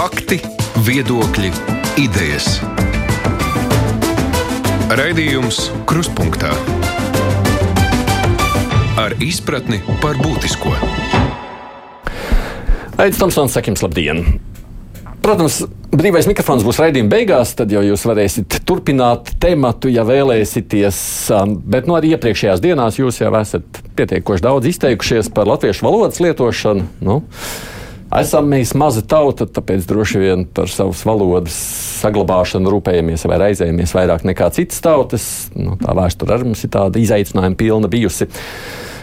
Fakti, viedokļi, idejas. Raidījums Kruspunkta ar izpratni par būtisko. Aizsmeļamies, Tomsons, sakim, labdien! Protams, brīvais mikrofons būs raidījuma beigās, tad jau jūs varēsiet turpināt tematu, ja vēlēsieties. um, Bet nu, arī iepriekšējās dienās jūs jau esat pietiekoši daudz izteikušies par latviešu valodas lietošanu. Nu, esam mēs maza tauta, tāpēc droši vien par savas valodas saglabāšanu rūpējamies vai raizējamies vairāk nekā citas tautas. Nu, tā vēsture arī mums ir tāda izaicinājuma pilna bijusi.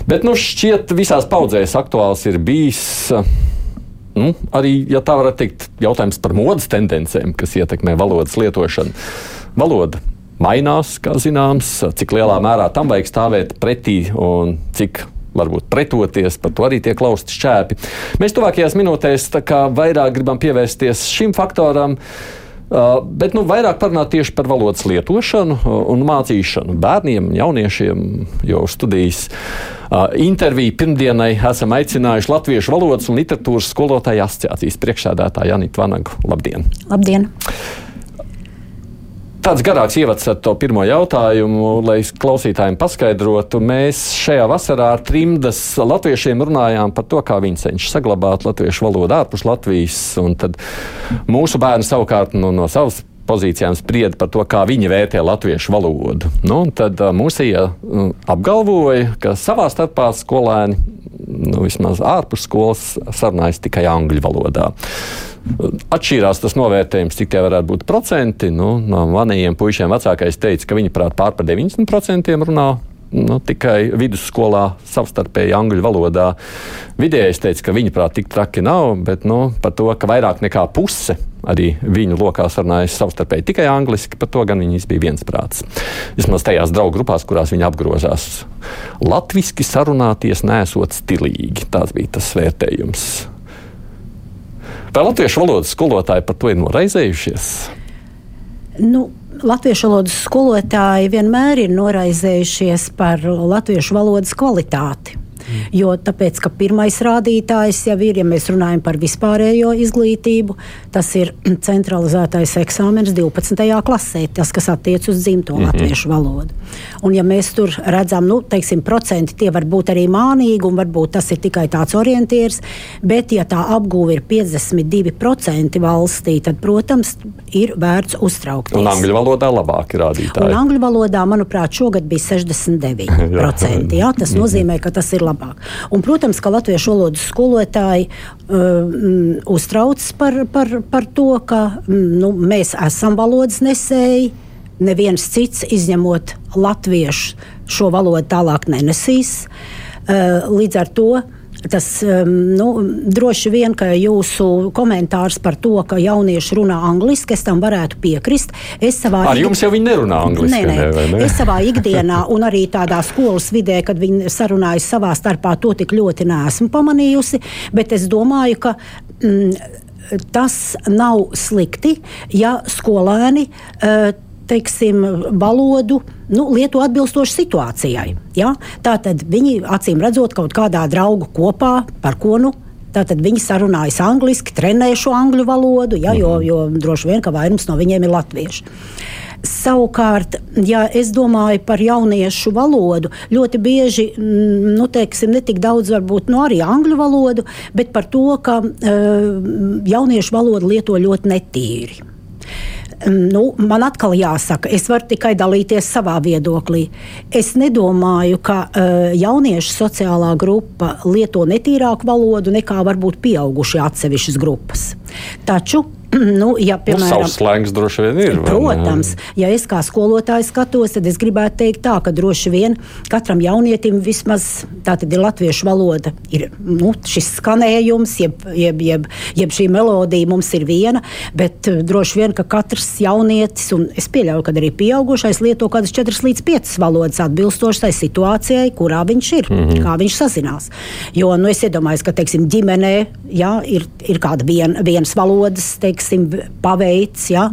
Bet nu, šķiet, visās paudzēs aktuāls ir bijis. nu, arī, ja tā varētu teikt, jautājums par modes tendencēm, kas ietekmē valodas lietošanu. Valoda mainās, kā zināms, cik lielā mērā tam vajag stāvēt pretī un cik. Varbūt pretoties, par to arī tiek lausti šķēpi. Mēs tuvākajās minūtēs vairāk gribam pievērsties šim faktoram, Uh, bet nu, vairāk parunāt tieši par valodas lietošanu un mācīšanu bērniem, jauniešiem, jo studijas uh, interviju pirmdienai esam aicinājuši Latviešu valodas un literatūras skolotāju asociācijas priekšsēdētāju Janitu Vanagu. Labdien! Labdien! Tāds garāks ievads ar to pirmo jautājumu, lai klausītājiem paskaidrotu. Mēs šajā vasarā ar trimdas latviešiem runājām par to, kā viņi cenšas saglabāt latviešu valodu ārpus Latvijas. Mūsu bērni savukārt no, no savas pozīcijām sprieda par to, kā viņi vērtē latviešu valodu. Nu, tad uh, mūsija uh, apgalvoja, ka savā starpā skolēni, nu, vismaz ārpus skolas, sarunājas tikai angļu valodā. Atšķīrās tas novērtējums, cik tie varētu būt procenti. Nu, no maniem puišiem vecākais teica, ka viņi prāt pār par 90% runā nu, tikai vidusskolā savstarpēji angļu valodā. Vidējais teica, ka viņa prāt tik traki nav, bet nu, par to, ka vairāk nekā puse arī viņu lokā sarunājas savstarpēji tikai angliski, par to gan viņas bija viensprāts. Vismaz tajās draugu grupās, kurās viņi apgrozās. Latviski sarunāties nesot stilīgi, tāds bija tas vērtējums. Vai latviešu valodas skolotāji par to ir noraizējušies? Nu, Latviešu valodas skolotāji vienmēr ir noraizējušies par latviešu valodas kvalitāti. Jo tāpēc, ka pirmais rādītājs jau ir, ja mēs runājam par vispārējo izglītību, tas ir centralizētais eksāmenis 12. klasē, tas, kas attiec uz dzimto mm -hmm. latviešu valodu. Un, ja mēs tur redzam, nu, teiksim, procenti tie var būt arī mānīgi, un varbūt tas ir tikai tāds orientieris, bet, ja tā apgūve ir 52% valstī, tad, protams, ir vērts uztraukties. Un angļu valodā labāki rādītāji. Un angļu valodā, manuprāt, šogad bija 69%. jā, tas nozīmē, ka tas ir labāk labāk. Un, protams, ka latviešu valodas skolotāji uh, uztraucas par, par, par to, ka nu, mēs esam valodas nesēji. Neviens cits, izņemot latviešu, šo valodu tālāk nenesīs. Uh, līdz ar to Tas um, nu, droši vien, ka jūsu komentārs par to, ka jaunieši runā angliski, es tam varētu piekrist. Es savā Ar jums jau viņi nerunā angliski. Nē, nē. Ne, ne? Es savā ikdienā un arī tādā skolas vidē, kad viņi sarunājas savā starpā, to tik ļoti neesmu pamanījusi. Bet es domāju, ka. Mm, Tas nav slikti, ja skolēni uh, teiksim, valodu nu, lieto atbilstoši situācijai. Ja? Tātad viņi acīm redzot kaut kādā draugu kopā, par ko nu. Tātad viņi sarunājas angliski, trenē šo angļu valodu, ja, jo, jo droši vien, ka vairums no viņiem ir latvieši. Savukārt, ja es domāju par jauniešu valodu, ļoti bieži, nu, teiksim, ne tik daudz varbūt nu, arī angļu valodu, bet par to, ka uh, jauniešu valodu lieto ļoti netīri nu, man atkal jāsaka, es varu tikai dalīties savā viedoklī. Es nedomāju, ka uh, jauniešu sociālā grupa lieto netīrāku valodu nekā varbūt pieaugušie atsevišķas grupas. Taču nu, ja, piemēram, nu, slēgs droši vien ir. Protams, ja es kā skolotājs skatos, tad es gribētu teikt tā, ka droši vien katram jaunietim vismaz tā tad ir latviešu valoda, ir nu, šis skanējums, jeb, jeb, jeb, jeb šī melodija mums ir viena, bet uh, droši vien, ka katrs jaunietis, un es pieļauju, ka arī pieaugušais lieto kādas 4 līdz 5 valodas atbilstoši tai situācijai, kurā viņš ir, mm -hmm. kā viņš sazinās. Jo, nu, es iedomājos, ka, teiksim, ģimenē, jā, ir, ir kāda vien, vienas valodas, teiksim, teiksim, paveic, ja,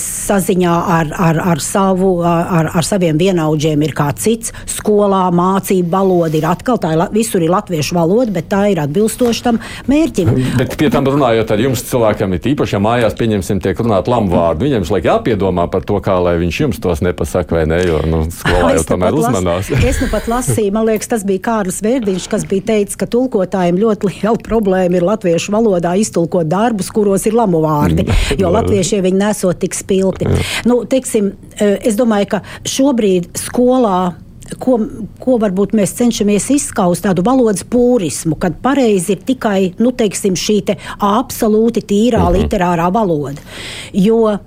saziņā ar, ar, ar, savu, ar, ar saviem vienaudžiem ir kāds cits. Skolā mācība valoda ir atkal tā, ir, visur ir latviešu valoda, bet tā ir atbilstoša tam mērķim. Bet pie tam runājot ar jums cilvēkiem, ir īpaši, ja mājās, pieņemsim, tiek runāt lamu vārdu, viņiem šlaik jāpiedomā par to, kā lai viņš jums tos nepasaka vai ne, jo, nu, skolā jau nu tomēr uzmanās. Es nu pat lasīju, man liekas, tas bija Kārlis Vērdiņš, kas bija teicis, ka tulkotājiem ļoti liela problēma ir latviešu valodā iztulkot darbus, kuros ir lamu vārdi, jo latviešiem viņi nesot tik spilgti. Nu, teiksim, eh, es domāju, ka šobrīd skolā ko, ko varbūt mēs cenšamies izskaust, tādu valodas purismu, kad pareizi ir tikai nu, teiksim, šī te absolūti tīrā mhm. -huh. literārā valoda. Jo uh,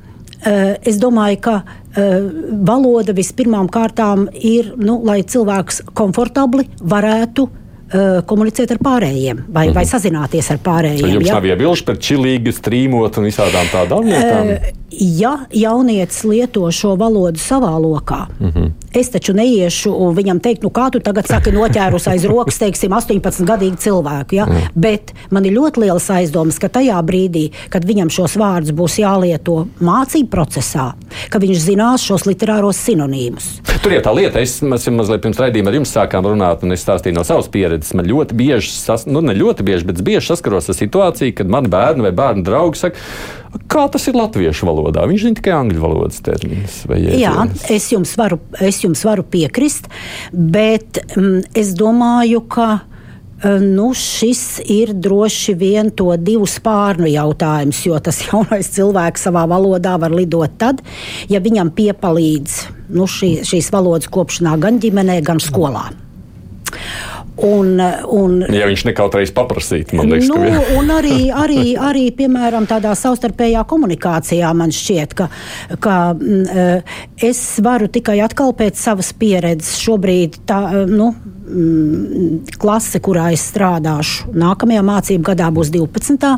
es domāju, ka uh, valoda vispirmām kārtām ir, nu, lai cilvēks komfortabli varētu uh, komunicēt ar pārējiem vai, mm -hmm. vai mhm. sazināties ar pārējiem. Jums ja? nav iebilžu par čilīgi, strīmot un visādām tādām lietām? Uh, ja jaunietis lieto šo valodu savā lokā, mm -hmm. es taču neiešu viņam teikt, nu kā tu tagad saki, noķērus aiz rokas, teiksim, 18 gadīgu cilvēku. Ja? Mm. Bet man ir ļoti liels aizdomas, ka tajā brīdī, kad viņam šos vārdus būs jālieto mācību procesā, ka viņš zinās šos literāros sinonīmus. Tur ir tā lieta, es mazliet pirms raidījuma ar jums sākām runāt, un es stāstīju no savas pieredzes. Man ļoti bieži, sas, nu ne ļoti bieži, bet bieži saskaros ar situāciju, kad man bērni vai bērnu draugi saka, Kā tas ir latviešu valodā? Viņš zina tikai angļu valodas terminus. Jā, es jums, varu, es jums varu piekrist, bet mm, es domāju, ka eh, nu, šis ir droši vien to divu spārnu jautājums, jo tas jaunais cilvēks savā valodā var lidot tad, ja viņam piepalīdz nu, šī, šīs valodas kopšanā gan ģimenē, gan skolā. Un, un, ja viņš nekautrējas paprasīt, man liekas, nu, ka un arī, arī, arī, piemēram, tādā savstarpējā komunikācijā man šķiet, ka, ka m, eh, es varu tikai atkal pēc savas pieredzes šobrīd tā, eh, nu, klase, kurā es strādāšu. Nākamajā mācību gadā būs 12.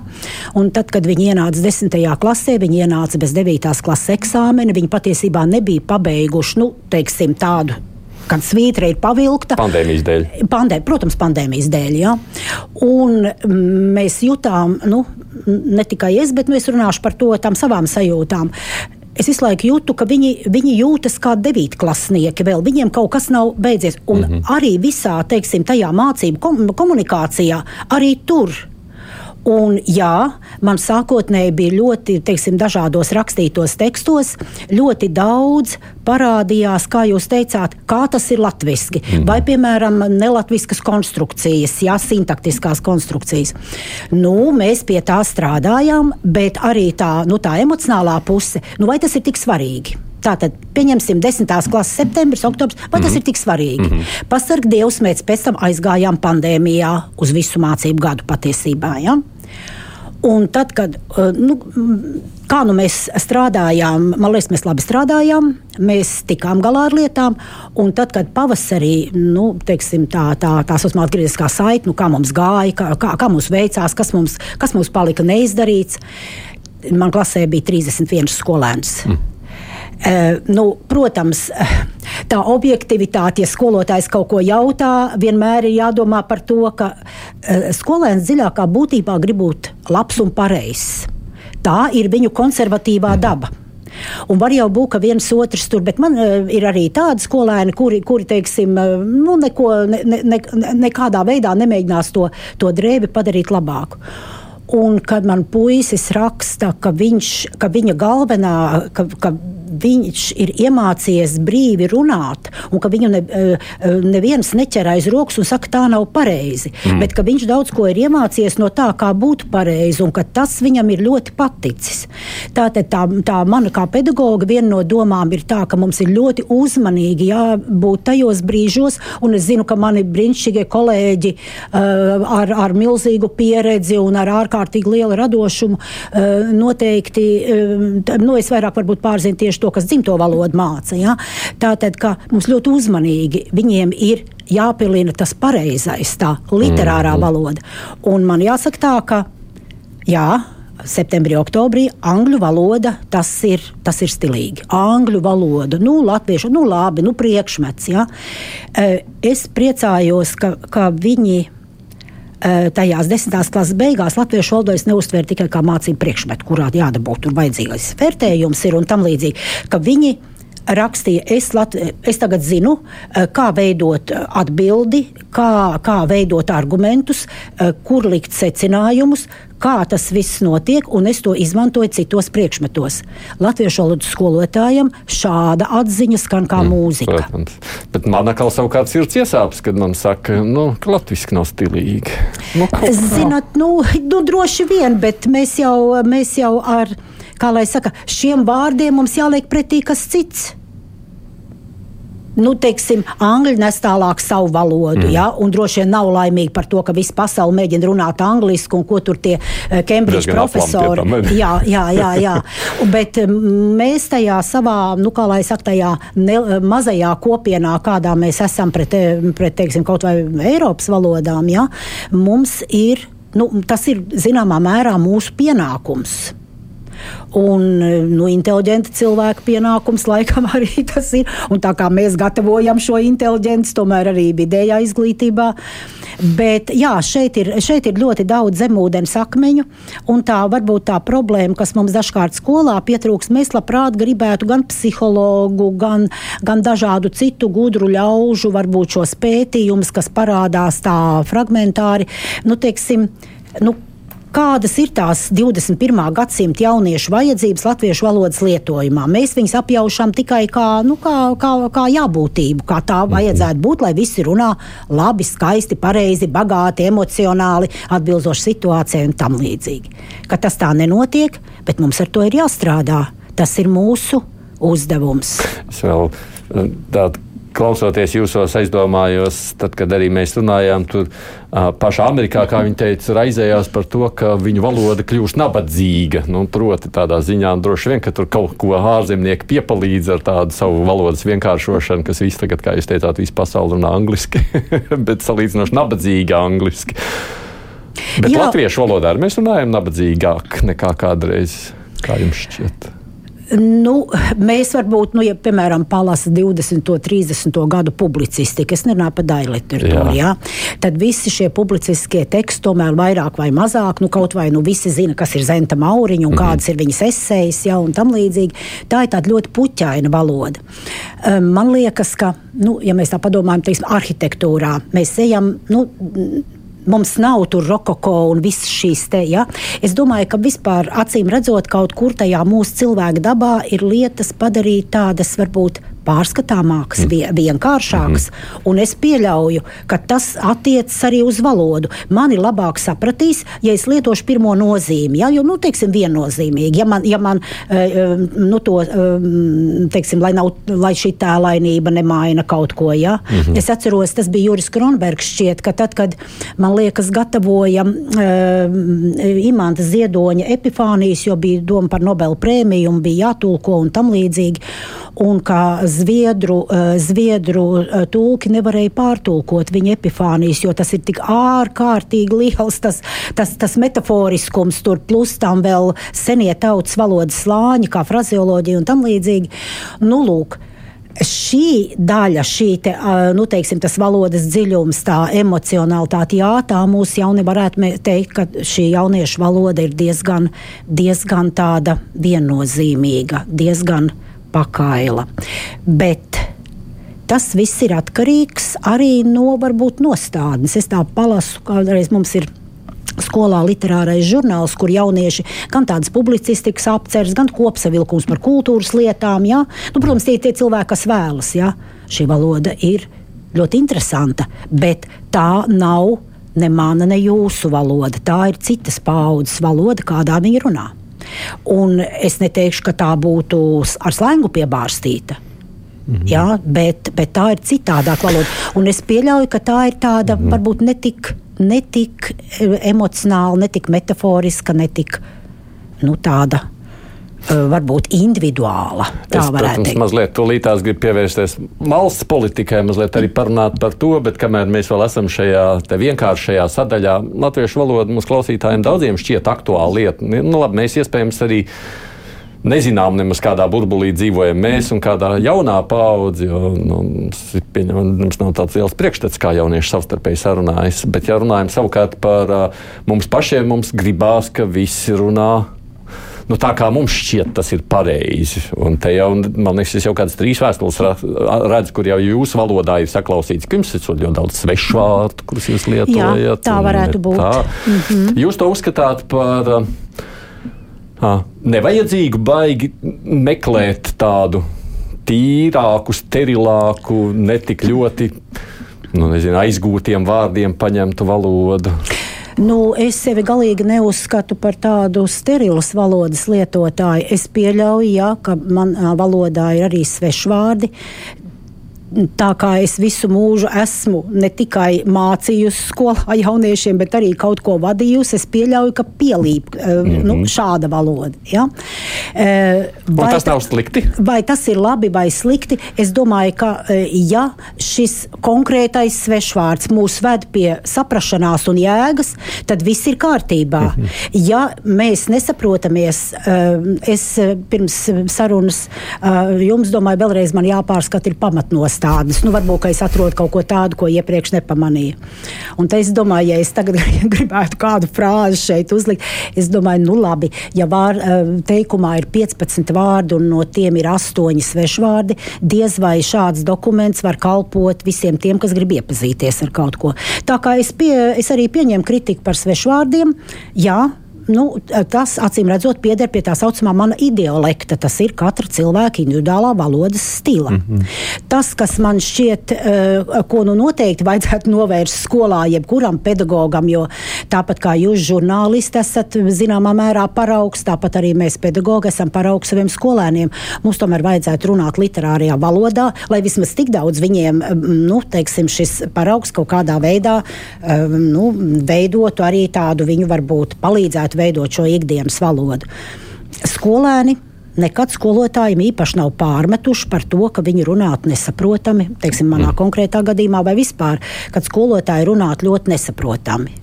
Un tad, kad viņi ienāca 10. klasē, viņi ienāca bez 9. klases eksāmena. Viņi patiesībā nebija pabeiguši nu, teiksim, tādu kad svītra ir pavilkta. Pandēmijas dēļ. Pandē, protams, pandēmijas dēļ. Ja? Un mēs jutām, nu, ne tikai es, bet nu, es runāšu par to savām sajūtām. Es visu laiku jūtu, ka viņi, viņi jūtas kā devītklasnieki, vēl viņiem kaut kas nav beidzies. Un mm -hmm. arī visā, teiksim, tajā mācību komunikācijā, arī tur Un, jā, man sākotnēji bija ļoti, teiksim, dažādos rakstītos tekstos, ļoti daudz parādījās, kā jūs teicāt, kā tas ir latviešu, mm. vai, piemēram, nelatviskas konstrukcijas, jā, sintaktiskās konstrukcijas. Nu, mēs pie tā strādājām, bet arī tā, nu, tā emocionālā puse, nu, vai tas ir tik svarīgi? Tātad, pieņemsim, 10. klases, septembris, oktobris. Vai mm -hmm. tas mhm. ir tik svarīgi? Mm -hmm. Pasarg Dievs, mēs pēc tam aizgājām pandēmijā uz visu mācību gadu patiesībā. Ja? Un tad, kad uh, nu, nu mēs strādājām, man liekas, mēs labi strādājām, mēs tikām galā ar lietām. Tad, kad pavasarī nu, teiksim, tā, tā, tā saucamā atgrieztiskā saite, nu, kā mums gāja, kā, kā, kā mums veicās, kas mums, kas mums palika neizdarīts, man klasē bija 31 skolēns. Mm. Uh, nu, protams, tā objektivitāte, ja skolotājs kaut ko jautā, vienmēr ir jādomā par to, ka uh, skolēns dziļākā būtībā grib būt labs un pareizs. Tā ir viņu konservatīvā daba. Un var jau būt, ka viens otrs tur, bet man ir arī tādi skolēni, kuri, kuri teiksim, nu, neko, ne, ne, ne, nekādā veidā nemēģinās to, to drēbi padarīt labāku. Un kad man puisis raksta, ka, viņš, ka viņa galvenā, ka, ka viņš ir iemācījies brīvi runāt, un ka viņu ne, eh, neviens neķer aiz rokas un saka, tā nav pareizi. Mm. Bet viņš daudz ko ir iemācījies no tā, kā būt pareizi, un tas viņam ir ļoti paticis. Tātad tā, tā mana kā pedagoga viena no domām ir tā, ka mums ir ļoti uzmanīgi jābūt tajos brīžos, un es zinu, ka mani brīnišķīgie kolēģi uh, ar, ar milzīgu pieredzi un ar ārkārtīgi lielu radošumu uh, noteikti, uh, nu, es vairāk varbūt pārzinu tieši to, kas dzimto valodu māca. Ja? Tātad, ka mums ļoti uzmanīgi viņiem ir jāpielina tas pareizais, tā literārā mm. valoda. Un man jāsaka tā, ka jā. Septembrī, oktobrī angļu valoda tas ir, tas ir stilīgi. Angļu valoda, nu, latviešu, nu, labi, nu, priekšmets. Ja? Es priecājos, ka, ka viņi tajās desmitās klases beigās latviešu valodu es neuztvēru tikai kā mācību priekšmetu, kurā jādabūt tur vajadzīgais vērtējums ir un tam līdzīgi, ka viņi rakstīja, es, Lat es tagad zinu, kā veidot atbildi, kā, kā veidot argumentus, kur likt secinājumus, kā tas viss notiek, un es to izmantoju citos priekšmetos. Latviešu valodas skolotājiem šāda atziņa skan kā mm, mūzika. Protams. Bet man atkal savukārt ir ciesāps, kad man saka, nu, ka latviešu nav stilīgi. Nu, Zināt, nu, nu, droši vien, bet mēs jau, mēs jau ar, kā lai saka, šiem vārdiem mums jāliek pretī kas cits nu, teiksim, angļu nes tālāk savu valodu. Mm. Ja? Un droši vien nav laimīgi par to, ka visa pasaule mēģina runāt angliski un ko tur tie eh, profesori. Jā, jā, jā, jā. Bet mēs tajā savā, nu, kā lai saka, tajā ne, mazajā kopienā, kādā mēs esam pret, pret teiksim, kaut vai Eiropas valodām, ja? mums ir. Nu, tas ir zināmā mērā mūsu pienākums Un nu, inteliģenta cilvēka pienākums laikam arī tas ir. Un tā kā mēs gatavojam šo inteliģenci, tomēr arī vidējā izglītībā. Bet jā, šeit ir, šeit ir ļoti daudz zemūdens akmeņu, un tā varbūt tā problēma, kas mums dažkārt skolā pietrūks, mēs labprāt gribētu gan psihologu, gan, gan dažādu citu gudru ļaužu, varbūt šos pētījumus, kas parādās tā fragmentāri. Nu, teiksim, nu, kādas ir tās 21. gadsimta jauniešu vajadzības latviešu valodas lietojumā. Mēs viņus apjaušam tikai kā, nu, kā, kā, kā jābūtību, kā tā mhm. vajadzētu būt, lai visi runā labi, skaisti, pareizi, bagāti, emocionāli, atbilstoši situācijai un tam līdzīgi. Ka tas tā nenotiek, bet mums ar to ir jāstrādā. Tas ir mūsu uzdevums. Es vēl eh, tādu klausoties jūsos, aizdomājos, tad, kad arī mēs runājām tur pašā Amerikā, kā viņi teica, raizējās par to, ka viņu valoda kļūst nabadzīga. Nu, proti, tādā ziņā droši vien, ka tur kaut ko ārzemnieki piepalīdz ar tādu savu valodas vienkāršošanu, kas viss tagad, kā jūs teicāt, visu pasauli runā angliski, bet salīdzinoši nabadzīgi angliski. Bet Jā. latviešu valodā mēs runājam nabadzīgāk nekā kādreiz. Kā jums šķiet? Nu, mēs varbūt, nu, ja, piemēram, palasa 20. un 30. gadu publicistiku, es nerunāju par daļu literatūru, jā. Jā, tad visi šie publicistiskie teksti tomēr vairāk vai mazāk, nu, kaut vai nu, visi zina, kas ir Zenta Mauriņa un mm -hmm. kādas ir viņas esejas, jā, un tam līdzīgi. Tā ir tāda ļoti puķaina valoda. Man liekas, ka, nu, ja mēs tā padomājam, teiksim, arhitektūrā, mēs ejam, nu, mums nav tur rokoko un visas šīs te. Ja? Es domāju, ka vispār acīm redzot, kaut kur tajā mūsu cilvēka dabā ir lietas padarīt tādas varbūt pārskatāmākas, mm. vienkāršākas. Mm. Un es pieļauju, ka tas attiecas arī uz valodu. Mani labāk sapratīs, ja es lietošu pirmo nozīmi, ja, jo, nu, teiksim, viennozīmīgi. Ja man, ja man eh, eh, nu, to, eh, teiksim, lai, nav, lai šī tēlainība nemaina kaut ko, ja. Mm -hmm. Es atceros, tas bija Juris Kronbergs šķiet, ka tad, kad, man liekas, gatavoja uh, Imanta Ziedoņa epifānijas, jo bija doma par Nobel prēmiju un bija jātulko un tam līdzīgi un ka zviedru, eh, zviedru eh, tulki nevarēja pārtulkot viņa epifānijas, jo tas ir tik ārkārtīgi liels tas, tas, tas metaforiskums, tur plus tam vēl senie tautas valodas slāņi, kā frazeoloģija un tam līdzīgi. Nu, lūk, šī daļa, šī te, nu, teiksim, valodas dziļums, tā emocionalitāte, jā, tā mūsu jauni varētu teikt, ka šī jauniešu valoda ir diezgan, diezgan tāda viennozīmīga, diezgan pakaila. Bet tas viss ir atkarīgs arī no varbūt nostādnes. Es tā palasu, kādreiz mums ir. Skolā literārais žurnāls, kur jaunieši gan tādas publicistikas apceras, gan kopsavilkums par kultūras lietām. Ja? Nu, protams, tie ir tie cilvēki, kas vēlas. Ja? Šī valoda ir ļoti interesanta, bet tā nav ne mana, ne jūsu valoda. Tā ir citas paudzes valoda, kādā viņi runā. Un es neteikšu, ka tā būtu ar slēngu piebārstīta. Mm -hmm. Jā, bet, bet tā ir citādāka valoda. Un es pieļauju, ka tā ir tāda mm -hmm. varbūt netik, netik emocionāla, netik metaforiska, netik nu, tāda varbūt individuāla. Tā es, varētu būt. Mazliet tūlītās grib pievērsties valsts politikai, mazliet arī parunāt par to, bet kamēr mēs vēl esam šajā vienkāršajā sadaļā, latviešu valoda mums klausītājiem daudziem šķiet aktuāla lieta. Nu, labi, mēs iespējams arī nezinām nemaz kādā burbulī dzīvojam mēs un kādā jaunā paudze. Nu, mums, nav tāds liels priekšstats, kā jaunieši savstarpēji sarunājas. Bet, ja runājam savukārt par uh, mums pašiem, mums gribās, ka visi runā. Nu, tā kā mums šķiet, tas ir pareizi. Un te jau, man liekas, es jau kādas trīs vēstules redzu, kur jau jūsu valodā ir saklausīts, ka jums ir ļoti daudz svešu vārdu, kurus jūs lietojat. Jā, tā varētu būt. Tā. Mm -hmm. Jūs to uzskatāt par. Uh, nevajadzīgu baigi meklēt tādu tīrāku, sterilāku, netik ļoti nu, nezinu, aizgūtiem vārdiem paņemtu valodu. Nu, es sevi galīgi neuzskatu par tādu sterilas valodas lietotāju. Es pieļauju, jā, ka manā valodā ir arī svešvārdi tā kā es visu mūžu esmu ne tikai mācījusi skolā jauniešiem, bet arī kaut ko vadījusi, es pieļauju, ka pielīp mm -hmm. nu, šāda valoda. Ja? Eh, vai tas nav slikti? Vai tas ir labi vai slikti? Es domāju, ka eh, ja šis konkrētais svešvārds mūs ved pie saprašanās un jēgas, tad viss ir kārtībā. Mm -hmm. Ja mēs nesaprotamies, es pirms sarunas jums domāju, vēlreiz man jāpārskata ir pamatnos tādas. Nu, varbūt es atrodu kaut ko tādu, ko iepriekš nepamanīju. Un es domāju, ja es tagad gribētu kādu frāzi šeit uzlikt, es domāju, nu labi, ja vār, eh, teikumā ir 15 vārdi un no tiem ir 8 svešvārdi, diez vai šāds dokuments var kalpot visiem tiem, kas grib iepazīties ar kaut ko. Tā kā es, pie, es arī pieņemu kritiku par svešvārdiem, jā, nu, tas acīm redzot pieder pie tā saucamā mana ideolekta. Tas ir katra cilvēka individuālā valodas stila. Mm -hmm. Tas, kas man šķiet, uh, ko nu noteikti vajadzētu novērst skolā, jebkuram pedagogam, jo tāpat kā jūs, žurnālisti, esat zināmā mērā paraugs, tāpat arī mēs, pedagogi, esam paraugs saviem skolēniem. Mums tomēr vajadzētu runāt literārajā valodā, lai vismaz tik daudz viņiem, nu, teiksim, šis paraugs kaut kādā veidā uh, nu, veidotu arī tādu viņu varbūt palīdzētu veidot šo ikdienas valodu. Skolēni nekad skolotājiem īpaši nav pārmetuši par to, ka viņi runātu nesaprotami, teiksim, manā mm. konkrētā gadījumā, vai vispār, kad skolotāji runātu ļoti nesaprotami.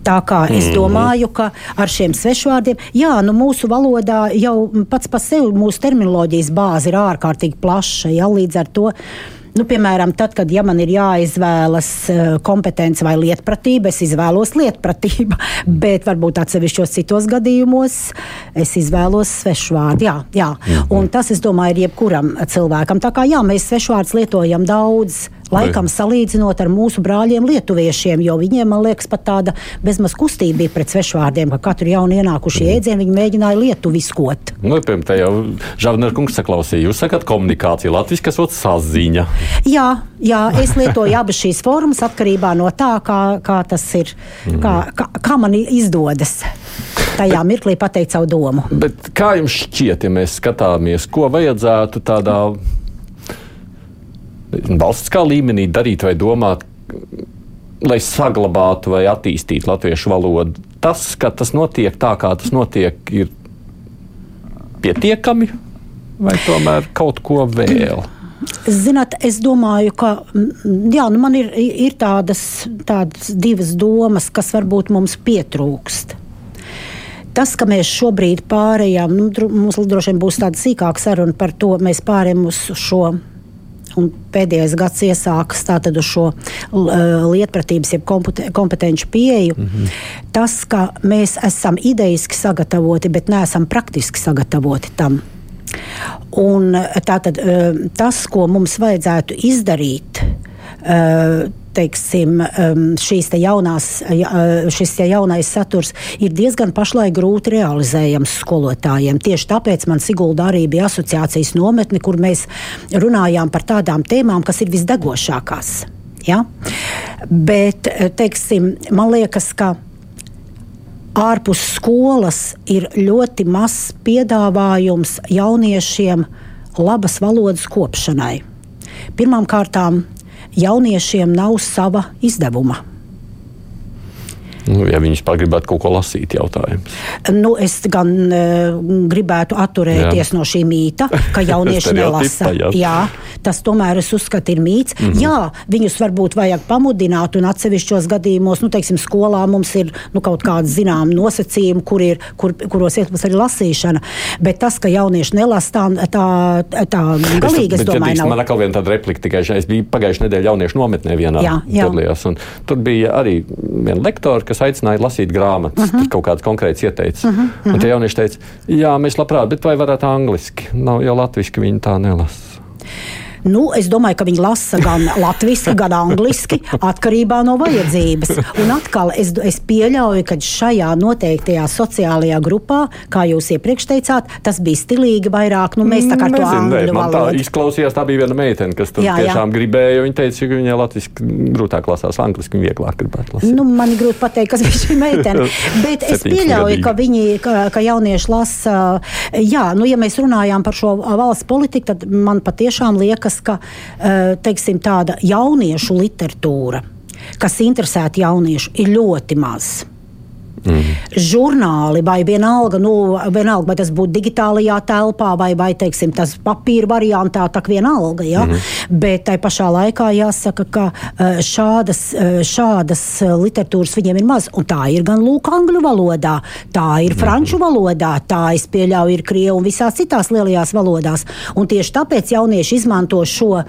Tā kā es mm. domāju, ka ar šiem svešvārdiem, jā, nu mūsu valodā jau pats par sevi mūsu terminoloģijas bāze ir ārkārtīgi plaša. Ja, līdz ar to Nu, piemēram, tad, kad ja man ir jāizvēlas eh, kompetence vai lietpratība, es izvēlos lietpratību, bet varbūt atsevišķos citos gadījumos es izvēlos svešvārdu. Jā, jā. Mhm. Un tas, es domāju, ir jebkuram cilvēkam. Tā kā jā, mēs svešvārdus lietojam daudz Laikam salīdzinot ar mūsu brāļiem, lietuviešiem, jo viņiem, man liekas, pat tāda bezmaz kustība bija pret svešvārdiem, ka katru jaunu ienākušu mm. jēdzienu viņi mēģināja lietuviskot. Nu, piemēram, te jau Žavner kungs saklausīja, jūs sakat komunikācija, latviski, kas otrs saziņa. Jā, jā, es lietoju abas šīs formas atkarībā no tā, kā, kā tas ir, mm. kā, kā, kā man izdodas tajā mirklī pateikt savu domu. Bet kā jums šķiet, ja mēs skatāmies, ko vajadzētu tādā valstiskā līmenī darīt vai domāt, lai saglabātu vai attīstītu latviešu valodu? Tas, ka tas notiek tā, kā tas notiek, ir pietiekami vai tomēr kaut ko vēl? Zināt, es domāju, ka jā, nu man ir, ir tādas, tādas divas domas, kas varbūt mums pietrūkst. Tas, ka mēs šobrīd pārējām, nu, mums droši vien būs tāda sīkāka saruna par to, mēs pārējām uz šo Un pēdējais gads iesākas tātad uz šo uh, lietpratības, jeb kompetenci pieeju. Mm -hmm. Tas, ka mēs esam idejiski sagatavoti, bet neesam praktiski sagatavoti tam. Un tātad uh, tas, ko mums vajadzētu izdarīt, teiksim, um, šīs te jaunās, uh, šis te jaunais saturs ir diezgan pašlaik grūti realizējams skolotājiem. Tieši tāpēc man Sigulda arī bija asociācijas nometne, kur mēs runājām par tādām tēmām, kas ir visdegošākās. Ja? Bet, teiksim, man liekas, ka ārpus skolas ir ļoti mazs piedāvājums jauniešiem labas valodas kopšanai. Pirmkārt, jauniešiem nav sava izdevuma. Nu, ja vispār gribētu kaut ko lasīt, jautājums. Nu, es gan uh, gribētu atturēties jā. no šī mīta, ka jaunieši nelasa. Jā. jā, tas tomēr es uzskatu ir mīts. Mm -hmm. Jā, viņus varbūt vajag pamudināt, un atsevišķos gadījumos, nu, teiksim, skolā mums ir nu, kaut kāda zināma nosacījuma, kur ir, kur, kuros ietvaros arī lasīšana. Bet tas, ka jaunieši nelasa, tā, tā, tā galīgi, es, es domāju, nav. Man atkal viena tāda replika, tikai es biju pagājušajā nedēļā jauniešu nometnē vienā jā, jā. piedalījās, tur bija arī viena lektora, kas aicināja lasīt grāmatas, uh -huh. kaut kāds konkrēts ieteicis. Uh -huh, uh. Un tie jaunieši teica, jā, mēs labprāt, bet vai varētu angliski? Nav jau latviski, viņi tā nelasa. Nu, es domāju, ka viņi lasa gan latviešu, gan angliski, atkarībā no vajadzības. Un atkal es, es pieļauju, ka šajā noteiktajā sociālajā grupā, kā jūs iepriekš teicāt, tas bija stilīgi vairāk. Nu, mēs tā kā to angļu valodu. Tā izklausījās, tā bija viena meitene, kas tur jā, tiešām jā. gribēja. Viņa teica, ka viņai latviešu grūtāk lasās, angliski viņa vieglāk gribētu lasīt. Nu, man ir grūti pateikt, kas bija šī meitene. Bet es pieļauju, ka viņi, ka, ka jaunieši lasa, jā, nu, ja mēs runājām par šo valsts politiku, tad man patiešām liekas, liekas, ka eh, teiksim, tāda jauniešu literatūra, kas interesēta jauniešu, ir ļoti maza. Mm. Žurnāli vai vienalga, nu, vienalga, vai tas būtu digitālajā telpā vai, vai teiksim, tas papīra variantā, tā vienalga. Ja? Mm. Bet tai pašā laikā jāsaka, ka e, šādas, e, šādas literatūras viņiem ir maz. Un tā ir gan lūk, angļu valodā, tā ir mm. franču valodā, tā es pieļauju, ir krievu un visās citās lielajās valodās. Un tieši tāpēc jaunieši izmanto šo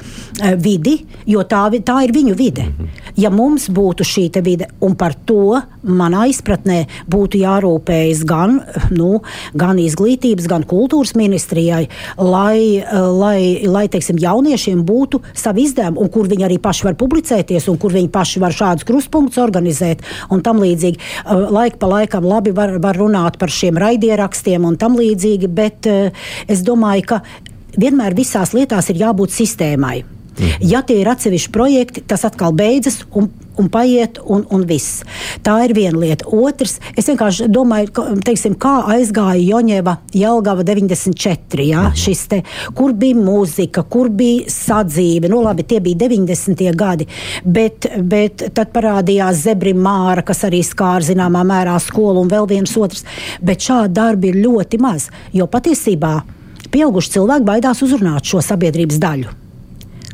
vidi, jo tā, tā ir viņu vide. Mm. Ja mums būtu šī vide, un par to manā izpratnē būtu jārūpējas gan, nu, gan izglītības, gan kultūras ministrijai, lai, lai, lai teiksim, jauniešiem būtu savi izdevumi, un kur viņi arī paši var publicēties, un kur viņi paši var šādus krustpunktus organizēt un tam līdzīgi. Laika pa laikam labi var, var runāt par šiem raidierakstiem un tam līdzīgi, bet es domāju, ka vienmēr visās lietās ir jābūt sistēmai. Mhm. Ja tie ir atsevišķi projekti, tas atkal beidzas un, un paiet, un, un viss. Tā ir viena lieta. Otrs, es vienkārši domāju, ka, teiksim, kā aizgāja Joņeva Jelgava 94. Ja, mhm. te, kur bija mūzika, kur bija sadzīve. Nu, labi, tie bija 90. gadi, bet, bet tad parādījās Zebrim Māra, kas arī skāra zināmā mērā skolu un vēl viens otrs. Bet šādu darbu ir ļoti maz, jo patiesībā pieauguši cilvēki baidās uzrunāt šo sabiedrības daļu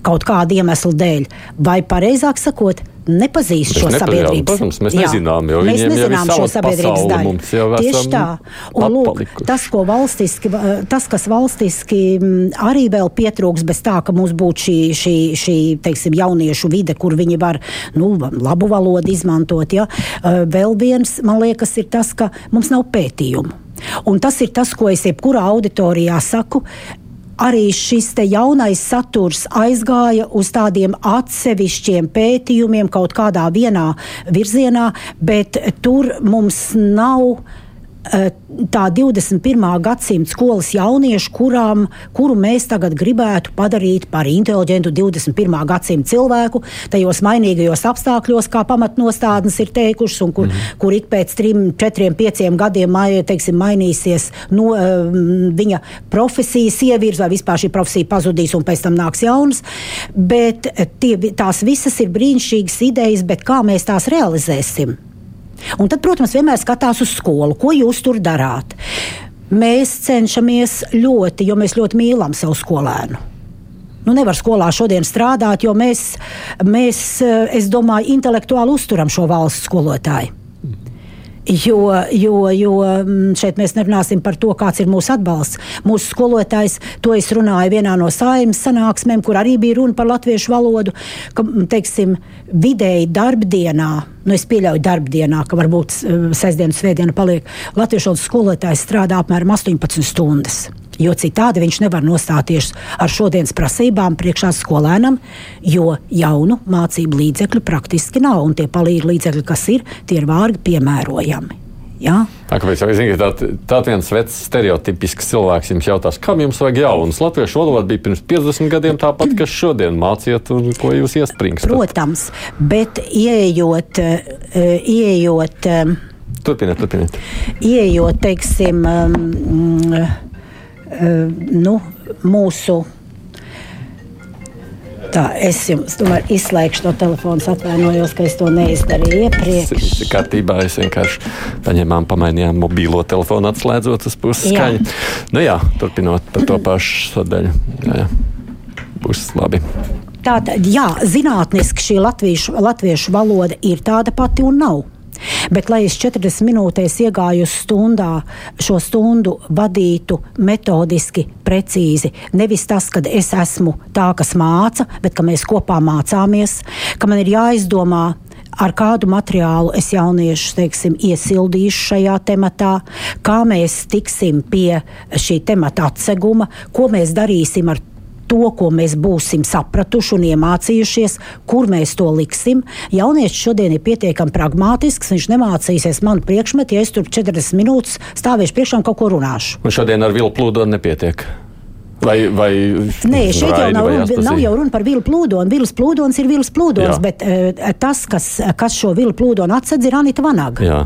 kaut kāda iemesla dēļ, vai pareizāk sakot, nepazīst šo sabiedrības. Protams, mēs jā, nezinām, jo mēs nezinām šo sabiedrības daļu. Tieši tā. Un, lūk, tas, valstiski, tas, kas valstiski arī vēl pietrūks bez tā, ka mums būtu šī, šī, šī teiksim, jauniešu vide, kur viņi var nu, labu valodu izmantot, ja? vēl viens, man liekas, ir tas, ka mums nav pētījumu. Un tas ir tas, ko es jebkurā auditorijā saku arī šis jaunais saturs aizgāja uz tādiem atsevišķiem pētījumiem, kaut kādā vienā virzienā, bet tur mums nav tā 21. gadsimta skolas jauniešu, kurām, kuru mēs tagad gribētu padarīt par inteliģentu 21. gadsimta cilvēku, tajos mainīgajos apstākļos, kā pamatnostādnes ir teikušas, un kur, mm kur ik pēc trim, četriem, pieciem gadiem teiksim, mainīsies no, uh, viņa profesijas ievirz, vai vispār šī profesija pazudīs, un pēc tam nāks jaunas. Bet tie, tās visas ir brīnišķīgas idejas, bet kā mēs tās realizēsim? Un tad, protams, vienmēr skatās uz skolu, ko jūs tur darāt. Mēs cenšamies ļoti, jo mēs ļoti mīlam savu skolēnu. Nu, nevar skolā šodien strādāt, jo mēs, mēs es domāju, intelektuāli uzturam šo valsts skolotāju. Jo, jo, jo mm, šeit mēs nerunāsim par to, kāds ir mūsu atbalsts. Mūsu skolotājs, to es runāju vienā no saimnes sanāksmēm, kur arī bija runa par latviešu valodu, ka, mm, teiksim, vidēji darbdienā, nu es pieļauju darbdienā, ka varbūt sestdiena, svētdiena paliek, latviešu valodas skolotājs strādā apmēram 18 stundas jo citādi viņš nevar nostāties ar šodienas prasībām priekšā skolēnam, jo jaunu mācību līdzekļu praktiski nav, un tie palīdzību līdzekļi, kas ir, tie ir vārgi piemērojami. Ja? Kāpēc tā, tā viens vecs stereotipisks cilvēks jums jautās, kam jums vajag jaunas? Latviešu valoda bija pirms 50 gadiem tāpat, kas šodien māciet, un ko jūs iespringstat. Protams, bet ieejot, eh, ieejot Turpiniet, turpiniet. Ieejot, teiksim, um, Eh, nu, mūsu Tā, es jums izslēgšu to telefonu, atvainojos, ka es to neizdarīju iepriekš. Tas ir kārtībā. Es vienkārši paņēmām, pamainījām mobilo telefonu, atslēdzot uz puses skaņu. Nu jā, turpinot par to pašu sadaļu. Jā, jā. Būs labi. Tātad, jā, zinātniski šī latviešu, latviešu valoda ir tāda pati un nav. Bet, lai es 40 minūtēs iegāju stundā, šo stundu vadītu metodiski, precīzi, nevis tas, ka es esmu tā, kas māca, bet ka mēs kopā mācāmies, ka man ir jāizdomā ar kādu materiālu es jauniešus teiksim, iesildīšu šajā tematā, kā mēs tiksim pie šī temata atseguma, ko mēs darīsim ar to, ko mēs būsim sapratuši un iemācījušies, kur mēs to liksim. Jaunietis šodien ir pietiekami pragmātisks. Viņš nemācīsies man priekšmetu, ja es tur 40 minūtes stāvēšu priekšā un kaut ko runāšu. Un šodien ar vilnu plūdu nepietiek. Vai, vai Nē, šeit jau nav, runa, nav jau runa par vilu plūdonu. Vilas plūdons ir vilas plūdons, Jā. bet uh, tas, kas, kas šo vilu plūdonu atsedz, ir Anita Vanaga.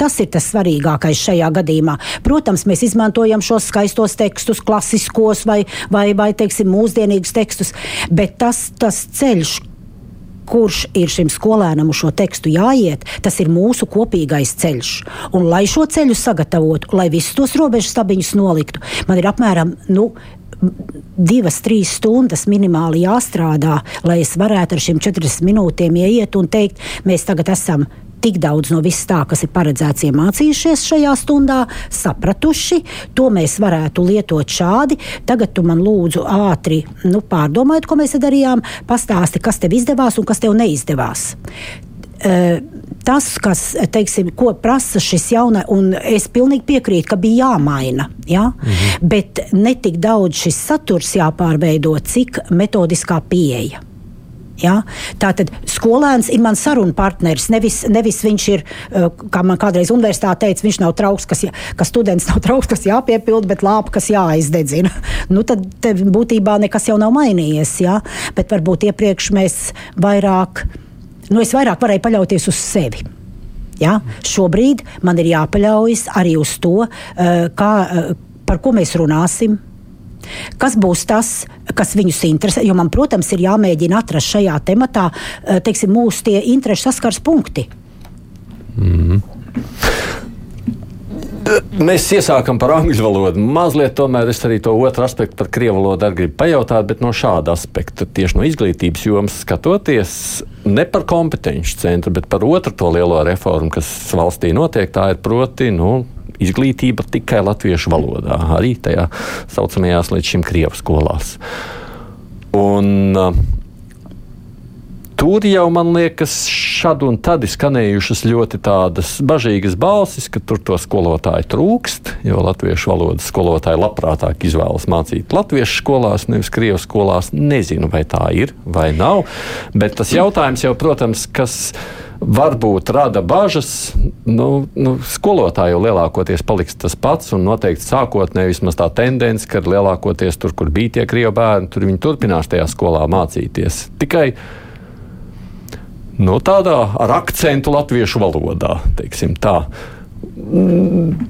Tas ir tas svarīgākais šajā gadījumā. Protams, mēs izmantojam šos skaistos tekstus, klasiskos vai, vai, vai teiksim, mūsdienīgus tekstus, bet tas, tas ceļš, kurš ir šim skolēnam uz šo tekstu jāiet, tas ir mūsu kopīgais ceļš. Un, lai šo ceļu sagatavotu, lai visus tos robežu stabiņus noliktu, man ir apmēram nu, divas, trīs stundas minimāli jāstrādā, lai es varētu ar šīm 40 minūtēm ieiet un teikt, mēs tagad esam tik daudz no viss tā, kas ir paredzēts, iemācījušies šajā stundā, sapratuši, to mēs varētu lietot šādi. Tagad tu man lūdzu ātri nu, pārdomāt, ko mēs darījām, pastāsti, kas tev izdevās un kas tev neizdevās. Uh, tas, kas, teiksim, ko prasa šis jaunais, un es pilnīgi piekrītu, ka bija jāmaina, ja? mhm. bet ne tik daudz šis saturs jāpārveido, cik metodiskā pieeja. Ja? Tātad skolēns ir mans sarunu partneris. Nevis, nevis viņš ir, eh, kā man kādreiz universitāte teica, viņš nav trauks, kas, jā, ka students nav trauks, kas jāpiepilda, bet lāpa, kas jāizdedzina. nu, tad būtībā nekas jau nav mainījies. Ja? Bet varbūt iepriekš mēs vairāk nu, es vairāk varēju paļauties uz sevi. Ja? Šobrīd man ir jāpaļaujas arī uz to, eh, kā, eh, par ko mēs runāsim. Kas būs tas, kas viņus interesē? Jo man, protams, ir jāmēģina atrast šajā tematā eh, teiksim, mūsu interešu saskars punkti. Mm. Mēs iesākam par angļu valodu. Mazliet tomēr es arī to otru aspektu par krievu valodu gribu pajautāt, bet no šāda aspekta, tieši no izglītības jomas skatoties, ne par kompetenci centru, bet par otru to lielo reformu, kas valstī notiek, tā ir proti. Nu, Izglītība tikai latviešu valodā, arī tajā saucamajās līdz šim krievu skolās. Un, uh, Tur jau man liekas, šad un tad ir skanējušas ļoti tādas bažīgas balsis, ka tur to skolotāju trūkst, jo latviešu valodas skolotāji labprātāk izvēlas mācīt latviešu skolās, nevis krievu skolās. Nezinu, vai tā ir vai nav, bet tas jautājums jau, protams, kas varbūt rada bažas. Nu, nu, skolotāju lielākoties paliks tas pats, un noteikti sākotnēji vismaz tā tendence, ka lielākoties tur, kur bija tie krievu bērni, tur viņi turpinās tajā skolā mācīties. Tikai nu, tādā ar akcentu latviešu valodā.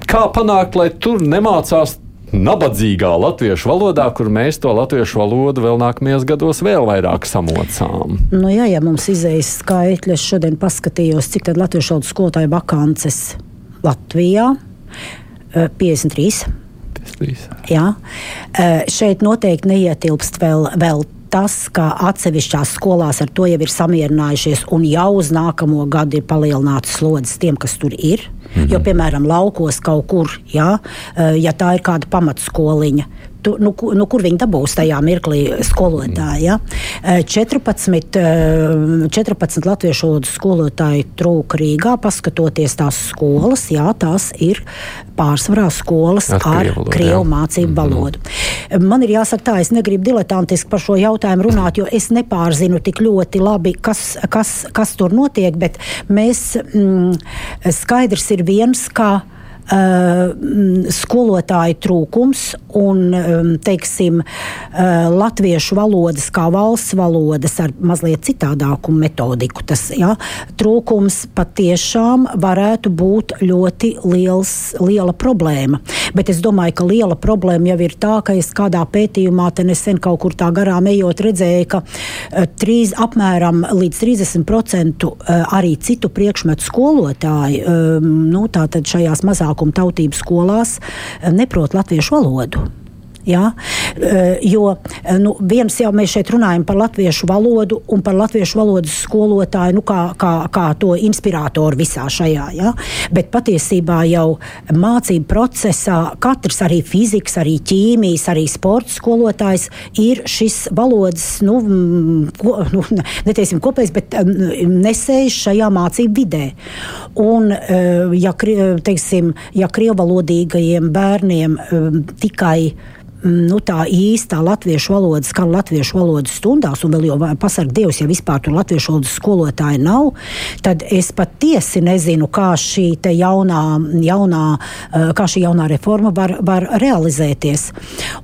Kā panākt, lai tur nemācās nabadzīgā latviešu valodā, kur mēs to latviešu valodu vēl nākamajos gados vēl vairāk samocām. Nu, jā, ja mums izējas skaitļi, es šodien paskatījos, cik tad latviešu valodas skolotāju vakances Latvijā 53. Eh, 53. Jā. Eh, šeit noteikti neietilpst vēl, vēl tas, ka atsevišķās skolās ar to jau ir samierinājušies un jau uz nākamo gadu ir palielināts slodzes tiem, kas tur ir. Mm -hmm. Jo, piemēram, laukos kaut kur, ja, eh, ja tā ir kāda pamatskoliņa, tu, nu, nu, kur viņi dabūs tajā mirklī skolotāji. Ja? 14, eh, 14 eh, latviešu valodas skolotāji trūka Rīgā, paskatoties tās skolas, jā, tās ir pārsvarā skolas ar, ar krievu, krievu mācību mm -hmm. valodu. Man ir jāsaka tā, es negribu diletantiski par šo jautājumu runāt, jo es nepārzinu tik ļoti labi, kas, kas, kas tur notiek, bet mēs mm, skaidrs ir viens, ka skolotāju trūkums un um, teiksim, uh, latviešu valodas kā valsts valodas ar mazliet citādāku metodiku. Tas ja, trūkums patiešām varētu būt ļoti liels, liela problēma. Bet es domāju, ka liela problēma jau ir tā, ka es kādā pētījumā nesen kaut kur tā garām ejot redzēju, ka uh, trīs, apmēram līdz 30% uh, arī citu priekšmetu skolotāji um, nu, šajās mazākuma tautību skolās neprot latviešu valodu. Ja? Eh, jo eh, nu, viens jau mēs šeit runājam par latviešu valodu un par latviešu valodas skolotāju, nu, kā, kā, kā to inspiratoru visā šajā. Ja? Bet patiesībā jau mācību procesā katrs, arī fizikas, arī ķīmijas, arī sporta skolotājs, ir šis valodas, nu, ko, nu neteiksim kopējs, bet nesējis šajā mācību vidē. Un, eh, ja, teiksim, ja krievalodīgajiem bērniem tikai nu, tā īstā latviešu valoda skan latviešu valodas stundās, un vēl jau pasarg Dievs, ja vispār tur latviešu valodas skolotāji nav, tad es patiesi nezinu, kā šī jaunā, jaunā, eh, kā šī jaunā reforma var, var realizēties.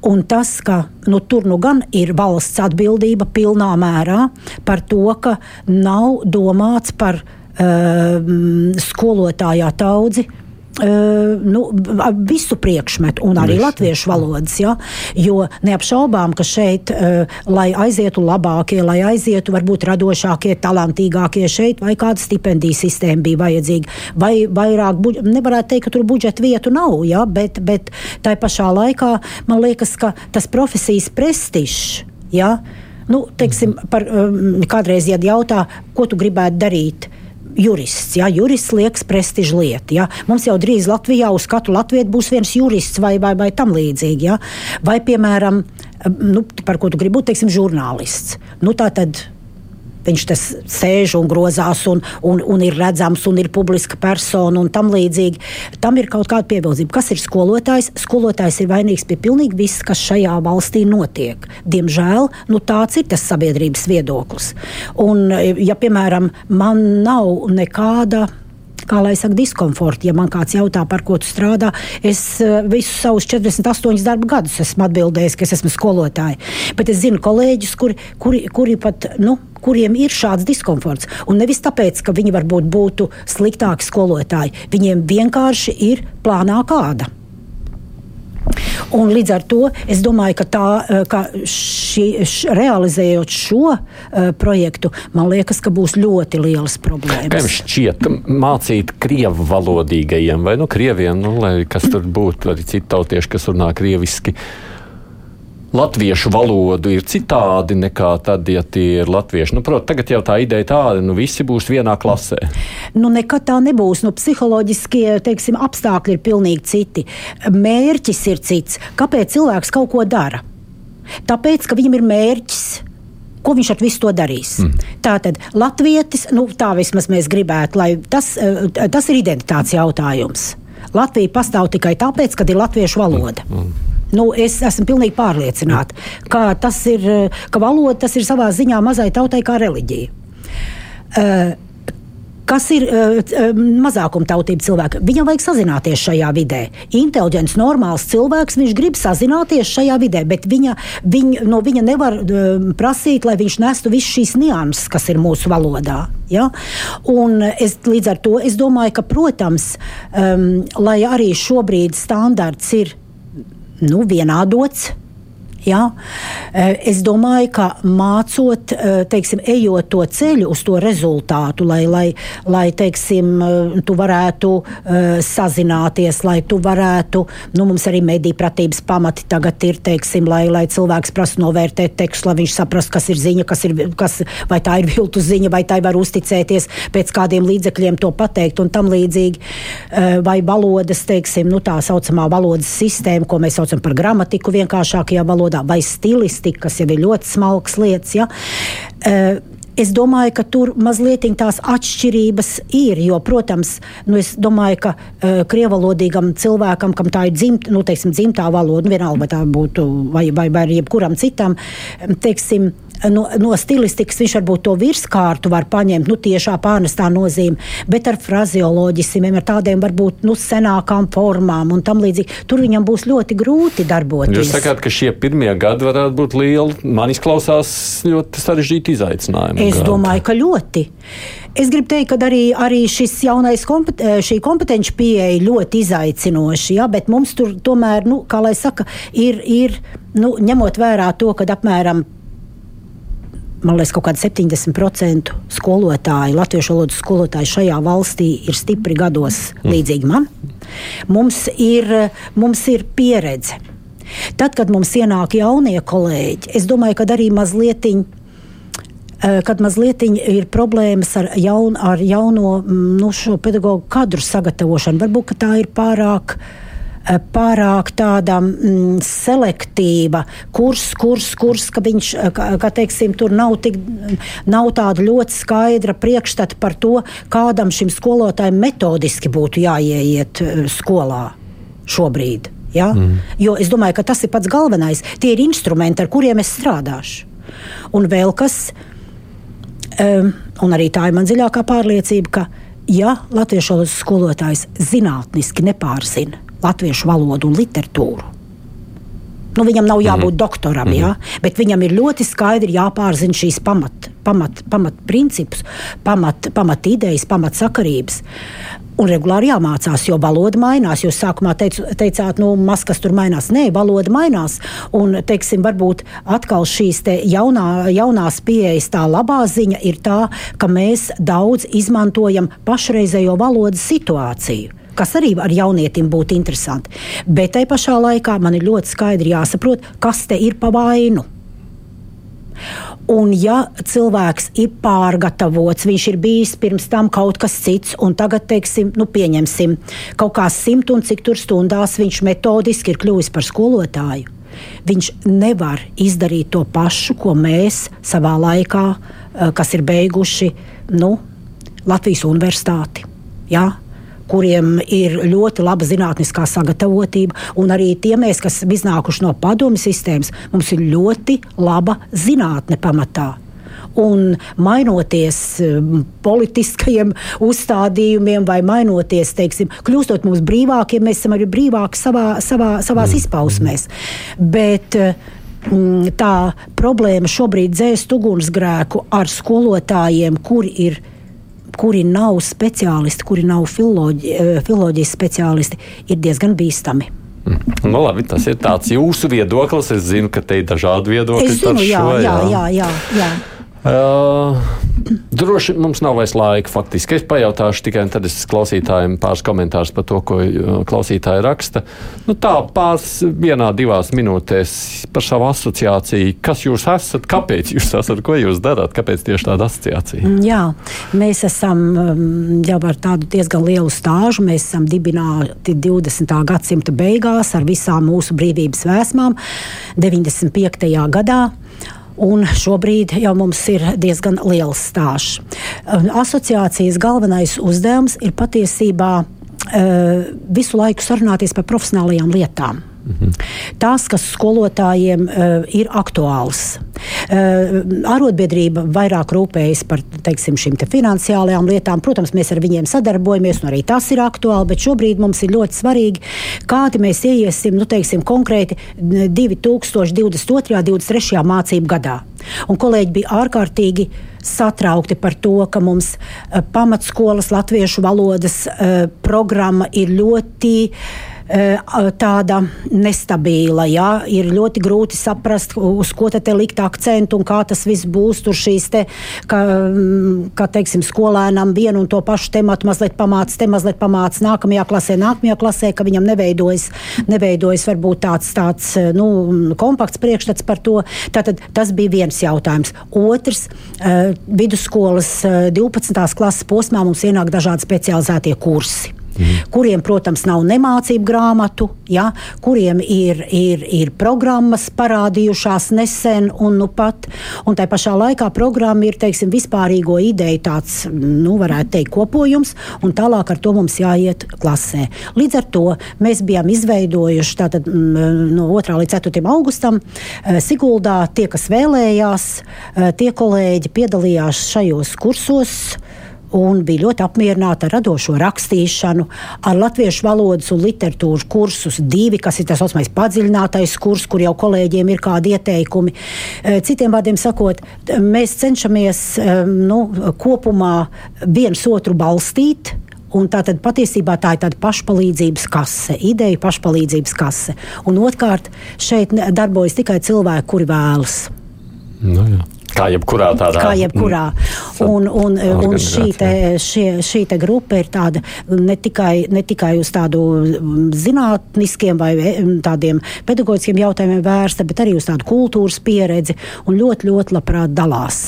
Un tas, ka nu, tur nu gan ir valsts atbildība pilnā mērā par to, ka nav domāts par uh, skolotāju taudzi Uh, nu, visu priekšmetu, un arī Visu. latviešu valodas. Ja? Jo neapšaubām, ka šeit, lai aizietu labākie, lai aizietu varbūt radošākie, talantīgākie šeit, vai kāda stipendiju sistēma bija vajadzīga, vai vairāk, nevarētu teikt, ka tur budžeta vietu nav, ja? bet, bet tai pašā laikā man liekas, ka tas profesijas prestižs. Ja? Nu, teiksim, par, um, kādreiz jautā, ko tu gribētu darīt jurists. Ja? Jurists liekas prestiža lieta. Ja? Mums jau drīz Latvijā uz katru latviešu būs viens jurists vai, vai, vai tam līdzīgi. Ja? Vai, piemēram, nu, par ko tu gribi būt, teiksim, žurnālists. Nu, tā tad viņš tas sēž un grozās un, un, un ir redzams un ir publiska persona un tam līdzīgi. Tam ir kaut kāda piebilzība. Kas ir skolotājs? Skolotājs ir vainīgs pie pilnīgi viss, kas šajā valstī notiek. Diemžēl nu, tāds ir tas sabiedrības viedoklis. Un, ja, piemēram, man nav nekāda kā lai saka, diskomforta. Ja man kāds jautā, par ko tu strādā, es uh, visus savus 48 darba gadus esmu atbildējis, ka es esmu skolotāja. Bet es zinu kolēģus, kuri, kuri, kuri pat. Nu, kuriem ir šāds diskomforts. Un nevis tāpēc, ka viņi varbūt būtu sliktāki skolotāji. Viņiem vienkārši ir plānā kāda. Un līdz ar to es domāju, ka, tā, eh, ka šī, š, realizējot šo uh, projektu, man liekas, ka būs ļoti lielas problēmas. Kā jums šķiet, mācīt krievu valodīgajiem vai nu krieviem, nu, lai kas tur būtu, arī citu tautiešu, kas runā krieviski? Uh, latviešu valodu ir citādi nekā tad, ja tie ir latvieši. Nu, Protams, tagad jau tā ideja tāda, nu visi būs vienā klasē. Nu, nekad tā nebūs. Nu, psiholoģiskie teiksim, apstākļi ir pilnīgi citi. Mērķis ir cits. Kāpēc cilvēks kaut ko dara? Tāpēc, ka viņam ir mērķis. Ko viņš ar visu to darīs? Mm. Tā tad Latvijas, nu, tā vismaz mēs gribētu, lai tas, eh, tas ir identitātes jautājums. Latvija pastāv tikai tāpēc, ka ir latviešu valoda. Mm. Mm. Nu, es esmu pilnīgi pārliecināta, ka ir, ka valoda tas ir savā ziņā mazai tautai kā reliģija. Uh, kas ir uh, mazākuma tautība cilvēka. Viņam vajag sazināties šajā vidē. Inteliģents, normāls cilvēks, viņš grib sazināties šajā vidē, bet viņa, viņa, no viņa nevar uh, prasīt, lai viņš nestu visas šīs nianses, kas ir mūsu valodā. Ja? Un es, līdz ar to es domāju, ka, protams, um, lai arī šobrīd standarts ir nu, vienādots. Ja? Eh, es domāju, ka mācot, eh, teiksim, ejot to ceļu uz to rezultātu, lai, lai, lai teiksim, eh, tu varētu sazināties, lai tu varētu, nu, mums arī mediju pratības pamati tagad ir, teiksim, lai, lai cilvēks prasa novērtēt tekstu, lai viņš saprastu, kas ir ziņa, kas ir, kas, vai tā ir viltu ziņa, vai tā var uzticēties pēc kādiem līdzekļiem to pateikt un tam līdzīgi. Vai valodas, teiksim, nu, tā saucamā valodas sistēma, ko mēs saucam par gramatiku vienkāršākajā valodā valodā, vai stilistika, kas jau ir ļoti smalks lietas. Ja? Uh, Es domāju, ka tur mazliet tās atšķirības ir. Jo, protams, nu es domāju, ka uh, krievalodīgam cilvēkam, kam tā ir dzimt, nu, teiksim, dzimtā valoda, nu, vienalga, vai tā būtu vai, vai, vai jebkuram citam, teiksim, no, no stilistikas viņš varbūt to virskārtu var paņemt, nu, tiešā pārnestā nozīme, bet ar frazioloģismiem, ar tādiem varbūt nu, senākām formām un tam līdzīgi. Tur viņam būs ļoti grūti darboties. Jūs sakāt, ka šie pirmie gadi varētu būt lieli, man izklausās ļoti sarežģīti izaicinājumi. Es gadu. domāju, ka ļoti. Es gribu teikt, ka arī, arī šis jaunais kompet, šī kompetenci pieeja ļoti izaicinoši, ja, bet mums tur tomēr, nu, kā lai saka, ir, ir nu, ņemot vērā to, ka apmēram man liekas, kaut kādi 70% skolotāji, latviešu valodas skolotāji šajā valstī ir stipri gados mm. līdzīgi man. Mums ir, mums ir pieredze. Tad, kad mums ienāk jaunie kolēģi, es domāju, ka arī mazliet eh, kad mazliet ir problēmas ar, jaun, ar jauno mm, nu, pedagoģu kadru sagatavošanu. Varbūt tā ir pārāk uh, pārāk tāda mm, selektīva, kurs, kurs, kurs, ka viņš, eh, ka, ka teiksim, tur nav, tik, nav tāda ļoti skaidra priekšstata par to, kādam šim skolotājam metodiski būtu jāieiet eh, skolā šobrīd. Ja? Mm. Jo es domāju, ka tas ir pats galvenais. Tie ir instrumenti, ar kuriem es strādāšu. Un vēl kas, um, un arī tā ir man dziļākā pārliecība, ka, ja latviešu skolotājs zinātniski nepārzina latviešu valodu un literatūru. Nu, viņam nav jābūt mm -hmm. doktoram, mm -hmm. jā, bet viņam ir ļoti skaidri jāpārzina šīs pamat, pamat, pamat principus, pamat, pamat idejas, pamat sakarības. Un regulāri jāmācās, jo valoda mainās. Jūs sākumā teicu, teicāt, nu, maz kas tur mainās. Nē, valoda mainās. Un, teiksim, varbūt atkal šīs jaunā, jaunās pieejas tā labā ziņa ir tā, ka mēs daudz izmantojam pašreizējo valodas situāciju kas arī ar jaunietim būtu interesanti. Bet tai pašā laikā man ir ļoti skaidri jāsaprot, kas te ir pa vainu. Un, ja cilvēks ir pārgatavots, viņš ir bijis pirms tam kaut kas cits, un tagad, teiksim, nu, pieņemsim, kaut kā simt un cik tur stundās viņš metodiski ir kļuvis par skolotāju, viņš nevar izdarīt to pašu, ko mēs savā laikā, eh, kas ir beiguši nu, Latvijas universitāti. Ja? Kuriem ir ļoti laba zinātniskā sagatavotība, un arī tie mēs, kas iznākuši no padomju sistēmas, mums ir ļoti laba zinātne pamatā. Un mainoties politiskajiem uzstādījumiem, vai mainoties, teiksim, kļūstot mums brīvākiem, mēs esam arī brīvāki savā, savā, savās mm. izpausmēs. Bet, mm, tā problēma šobrīd dzēst ugunsgrēku ar skolotājiem, kuri ir kuri nav speciālisti, kuri nav filoloģi, eh, filoloģijas speciālisti, ir diezgan bīstami. Mm. Nu, labi, tas ir tāds jūsu viedoklis. Es zinu, ka te ir dažādi viedokļi. Es zinu, jā, jā, jā, jā, jā. Uh, droši mums nav vairs laika. Faktiski es pajautāšu tikai tad es klausītājiem pāris komentārus par to, ko klausītāji raksta. Nu, tā pāris vienā, divās minūtēs par savu asociāciju. Kas jūs esat? Kāpēc jūs esat? Ko jūs darāt? Kāpēc tieši tāda asociācija? Mm, jā, mēs esam um, jau ar tādu diezgan lielu stāžu. Mēs esam dibināti 20. gadsimta beigās ar visām mūsu brīvības vēsmām 95. gadā un šobrīd jau mums ir diezgan liels stāsts. Asociācijas galvenais uzdevums ir patiesībā uh, visu laiku sarunāties par profesionālajām lietām. Mhm. Tās, kas skolotājiem uh, ir aktuāls. Uh, arotbiedrība vairāk rūpējas par teiksim, šīm te finansiālajām lietām. Protams, mēs ar viņiem sadarbojamies, un arī tas ir aktuāli. Bet šobrīd mums ir ļoti svarīgi, kādi mēs ieiesim nu, teiksim, konkrēti 2022. un 2023. mācību gadā. Un kolēģi bija ārkārtīgi satraukti par to, ka mums uh, pamatskolas latviešu valodas uh, programma ir ļoti uh, tāda nestabila. Jā, ir ļoti grūti saprast, uz ko te likt akcentu un kā tas viss būs. Tur šīs te, ka, mm, ka teiksim, skolēnam vienu un to pašu tematu mazliet pamāca, te mazliet pamāca nākamajā klasē, nākamajā klasē, ka viņam neveidojas, neveidojas varbūt tāds, tāds nu, kompakts priekšstats par to. Tātad tas bija viens jautājums. Otrs, eh, vidusskolas 12. Eh, klases posmā mums ienāk dažādi specializētie kursi. Mm. kuriem, protams, nav nemācību grāmatu, ja, kuriem ir, ir, ir programmas parādījušās nesen un nu pat. Un tā pašā laikā programma ir teiksim, vispārīgo ideju tāds, nu, varētu teikt, kopojums, un tālāk ar to mums jāiet klasē. Līdz ar to mēs bijām izveidojuši tātad, no 2. līdz 4. augustam eh, Siguldā tie, kas vēlējās, eh, tie kolēģi piedalījās šajos kursos un bija ļoti apmierināta ar radošo rakstīšanu, ar latviešu valodas un literatūras kursus, divi, kas ir tas saucamais padziļinātais kurs, kur jau kolēģiem ir kādi ieteikumi. Eh, citiem vārdiem sakot, mēs cenšamies eh, nu, kopumā viens otru balstīt. Un tā tad patiesībā tā ir tāda pašpalīdzības kase, ideja pašpalīdzības kase. Un otrkārt, šeit darbojas tikai cilvēki, kuri vēlas. Nu, jā. Kā jebkurā tādā kā jebkurā. Un, un, un šī, te, šie, šī te grupa ir tāda ne tikai, ne tikai uz tādu zinātniskiem vai tādiem pedagoģiskiem jautājumiem vērsta, bet arī uz tādu kultūras pieredzi un ļoti, ļoti labprāt dalās.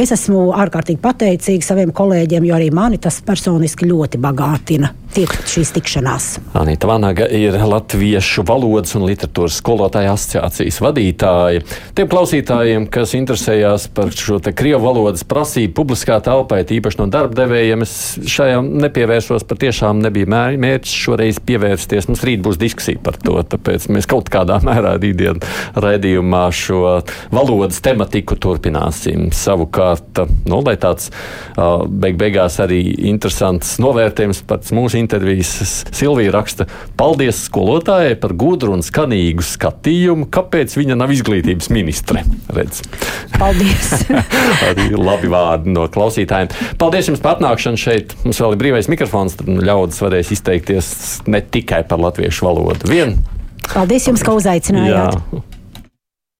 Es esmu ārkārtīgi pateicīga saviem kolēģiem, jo arī mani tas personiski ļoti bagātina tiek šīs tikšanās. Anita Vanaga ir Latviešu valodas un literatūras skolotāja asociācijas vadītāja. Tiem klausītājiem, kas interesējās par šo krievu valodas prasību publiskā telpā, īpaši no darba devējiem, es šajā nepievērsos, patiešām nebija mērķis šoreiz pievērsties. Mums rīt būs diskusija par to, tāpēc mēs kaut kādā mērā rītdien raidījumā šo valodas tematiku turpināsim. Savukārt, nu, lai tāds beig beigās arī interesants novērtējums par mūsu intervijas Silvija raksta, paldies skolotājai par gudru un skanīgu skatījumu, kāpēc viņa nav izglītības ministre. Redz. Paldies! Arī labi vārdi no klausītājiem. Paldies jums par atnākšanu šeit. Mums vēl ir brīvais mikrofons, tad ļaudis varēs izteikties ne tikai par latviešu valodu. Vien. Paldies jums, ka uzaicinājāt! Jā.